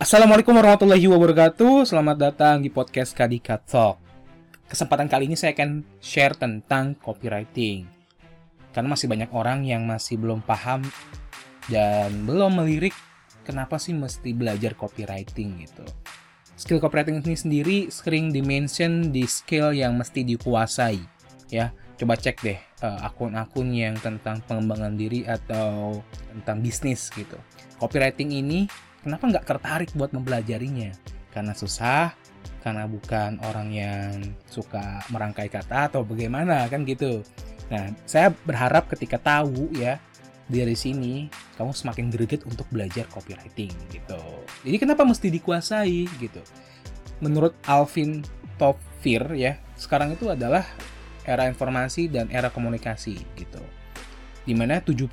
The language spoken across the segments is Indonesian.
Assalamualaikum warahmatullahi wabarakatuh. Selamat datang di podcast Kadika Talk. Kesempatan kali ini saya akan share tentang copywriting. Karena masih banyak orang yang masih belum paham dan belum melirik kenapa sih mesti belajar copywriting gitu. Skill copywriting ini sendiri sering dimention di skill yang mesti dikuasai ya. Coba cek deh uh, akun-akun yang tentang pengembangan diri atau tentang bisnis gitu. Copywriting ini kenapa nggak tertarik buat mempelajarinya? Karena susah, karena bukan orang yang suka merangkai kata atau bagaimana kan gitu. Nah, saya berharap ketika tahu ya dari sini kamu semakin greget untuk belajar copywriting gitu. Jadi kenapa mesti dikuasai gitu? Menurut Alvin Toffir ya, sekarang itu adalah era informasi dan era komunikasi gitu. Di mana 70%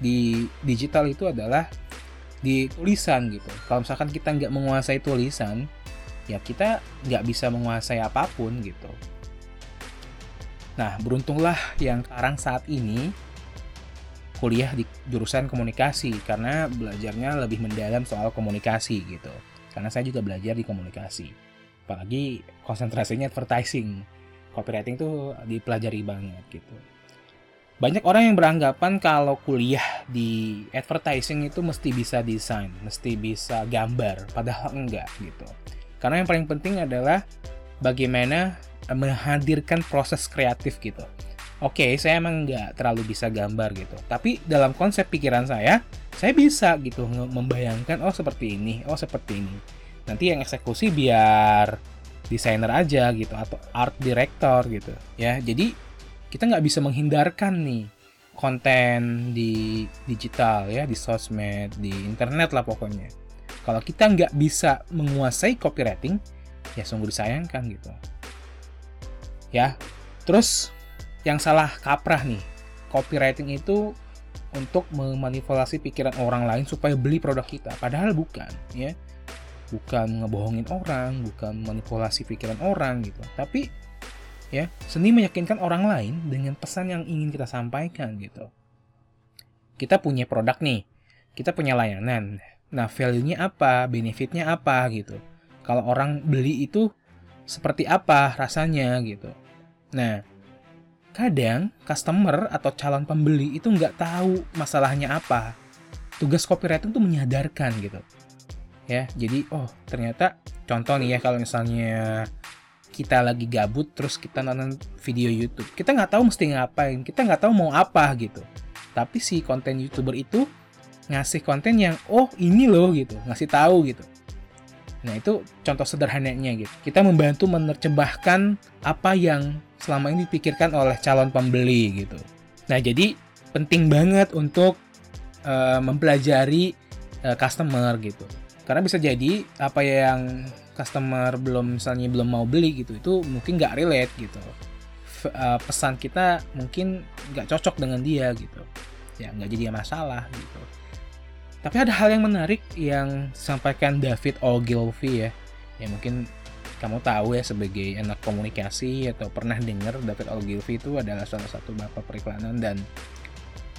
di digital itu adalah di tulisan gitu. Kalau misalkan kita nggak menguasai tulisan, ya kita nggak bisa menguasai apa pun gitu. Nah, beruntunglah yang sekarang saat ini kuliah di jurusan komunikasi karena belajarnya lebih mendalam soal komunikasi gitu. Karena saya juga belajar di komunikasi. Apalagi konsentrasinya advertising. Copywriting tuh dipelajari banget gitu banyak orang yang beranggapan kalau kuliah di advertising itu mesti bisa desain, mesti bisa gambar, padahal enggak gitu. Karena yang paling penting adalah bagaimana menghadirkan proses kreatif gitu. Oke, saya emang nggak terlalu bisa gambar gitu, tapi dalam konsep pikiran saya, saya bisa gitu membayangkan oh seperti ini, oh seperti ini. Nanti yang eksekusi biar desainer aja gitu atau art director gitu ya. Jadi kita nggak bisa menghindarkan nih konten di digital ya di sosmed di internet lah pokoknya. Kalau kita nggak bisa menguasai copywriting ya sungguh disayangkan gitu. Ya terus yang salah kaprah nih copywriting itu untuk memanipulasi pikiran orang lain supaya beli produk kita. Padahal bukan ya. Bukan ngebohongin orang bukan manipulasi pikiran orang gitu. Tapi ya seni meyakinkan orang lain dengan pesan yang ingin kita sampaikan gitu. Kita punya produk nih kita punya layanan. Nah value-nya apa benefitnya apa gitu. Kalau orang beli itu seperti apa rasanya gitu. Nah kadang customer atau calon pembeli itu nggak tahu masalahnya apa. Tugas copywriting tuh menyadarkan gitu. Ya jadi oh ternyata contoh nih ya kalau misalnya kita lagi gabut terus kita nonton video YouTube. Kita nggak tahu mesti ngapain kita nggak tahu mau apa gitu. Tapi si konten youtuber itu ngasih konten yang oh ini loh gitu. Ngasih tahu gitu. Nah itu contoh sederhananya gitu. Kita membantu menerjemahkan apa yang selama ini dipikirkan oleh calon pembeli gitu. Nah jadi penting banget untuk uh, mempelajari uh, customer gitu. Karena bisa jadi apa yang customer belum misalnya belum mau beli gitu itu mungkin nggak relate gitu. Uh, pesan kita mungkin nggak cocok dengan dia gitu. Ya nggak jadi masalah gitu. Tapi ada hal yang menarik yang disampaikan David Ogilvy ya. Ya mungkin kamu tahu ya sebagai anak komunikasi atau pernah dengar David Ogilvy itu adalah salah satu bapak periklanan dan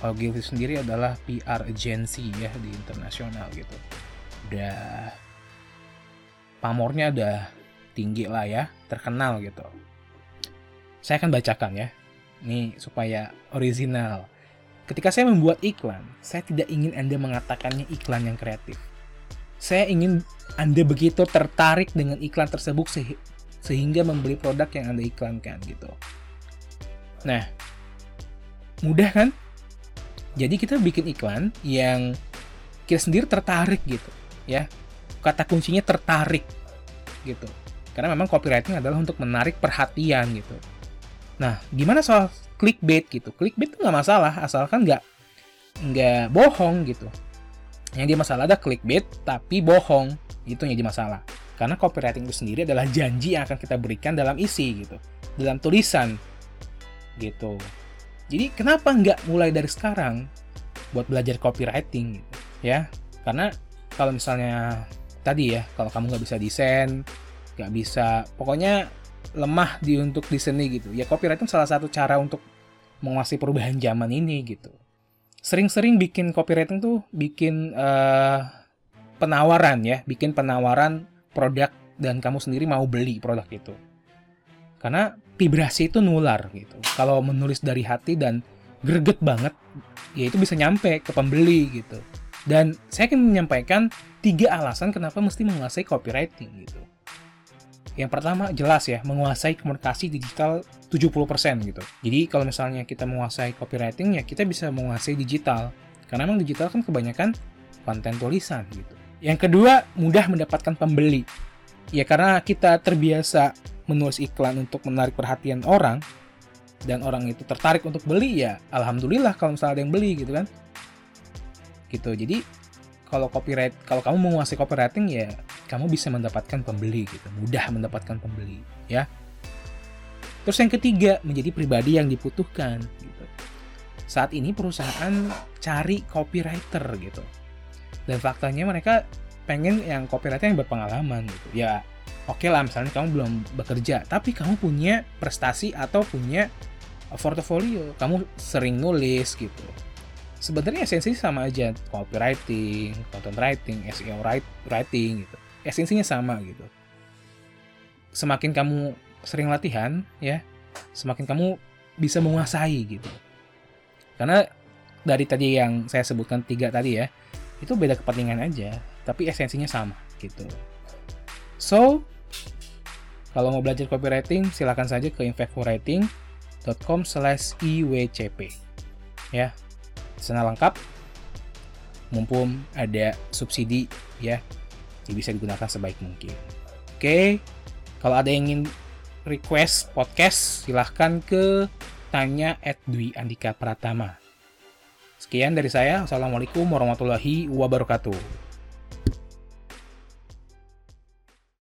Ogilvy sendiri adalah PR agency ya di internasional gitu. Udah pamornya udah tinggi lah ya, terkenal gitu. Saya akan bacakan ya, ini supaya original. Ketika saya membuat iklan, saya tidak ingin Anda mengatakannya iklan yang kreatif. Saya ingin Anda begitu tertarik dengan iklan tersebut se sehingga membeli produk yang Anda iklankan gitu. Nah, mudah kan? Jadi kita bikin iklan yang kita sendiri tertarik gitu, ya kata kuncinya tertarik gitu. Karena memang copywriting adalah untuk menarik perhatian gitu. Nah gimana soal clickbait gitu? Clickbait itu nggak masalah asalkan nggak nggak bohong gitu. Yang dia masalah ada clickbait tapi bohong itu yang jadi masalah. Karena copywriting itu sendiri adalah janji yang akan kita berikan dalam isi gitu. Dalam tulisan gitu. Jadi kenapa nggak mulai dari sekarang buat belajar copywriting gitu ya? Karena kalau misalnya tadi ya kalau kamu nggak bisa desain nggak bisa pokoknya lemah di untuk di seni gitu ya copywriting salah satu cara untuk menguasai perubahan zaman ini gitu sering-sering bikin copywriting tuh bikin uh, penawaran ya, bikin penawaran produk dan kamu sendiri mau beli produk itu. Karena vibrasi itu nular gitu. Kalau menulis dari hati dan greget banget, ya itu bisa nyampe ke pembeli gitu. Dan saya akan menyampaikan tiga alasan kenapa mesti menguasai copywriting gitu. Yang pertama jelas ya, menguasai komunikasi digital 70% gitu. Jadi kalau misalnya kita menguasai copywriting ya kita bisa menguasai digital. Karena memang digital kan kebanyakan konten tulisan gitu. Yang kedua, mudah mendapatkan pembeli. Ya karena kita terbiasa menulis iklan untuk menarik perhatian orang dan orang itu tertarik untuk beli ya alhamdulillah kalau misalnya ada yang beli gitu kan gitu. Jadi kalau copyright kalau kamu menguasai copywriting ya kamu bisa mendapatkan pembeli gitu. Mudah mendapatkan pembeli ya. Terus yang ketiga menjadi pribadi yang dibutuhkan gitu. Saat ini perusahaan cari copywriter gitu. Dan faktanya mereka pengen yang copywriter yang berpengalaman gitu. Ya oke okay lah misalnya kamu belum bekerja tapi kamu punya prestasi atau punya portofolio. Kamu sering nulis gitu sebenarnya esensi sama aja. Copywriting content writing SEO writing gitu. Esensinya sama gitu. Semakin kamu sering latihan ya semakin kamu bisa menguasai gitu. Karena dari tadi yang saya sebutkan tiga tadi ya itu beda kepentingan aja tapi esensinya sama gitu. So kalau mau belajar copywriting, silahkan saja ke infactwriting.com slash iwcp. Ya, sana lengkap. Mumpung ada subsidi ya, jadi bisa digunakan sebaik mungkin. Oke, kalau ada yang ingin request podcast, silahkan ke tanya at Dwi Andika Pratama. Sekian dari saya. Assalamualaikum warahmatullahi wabarakatuh.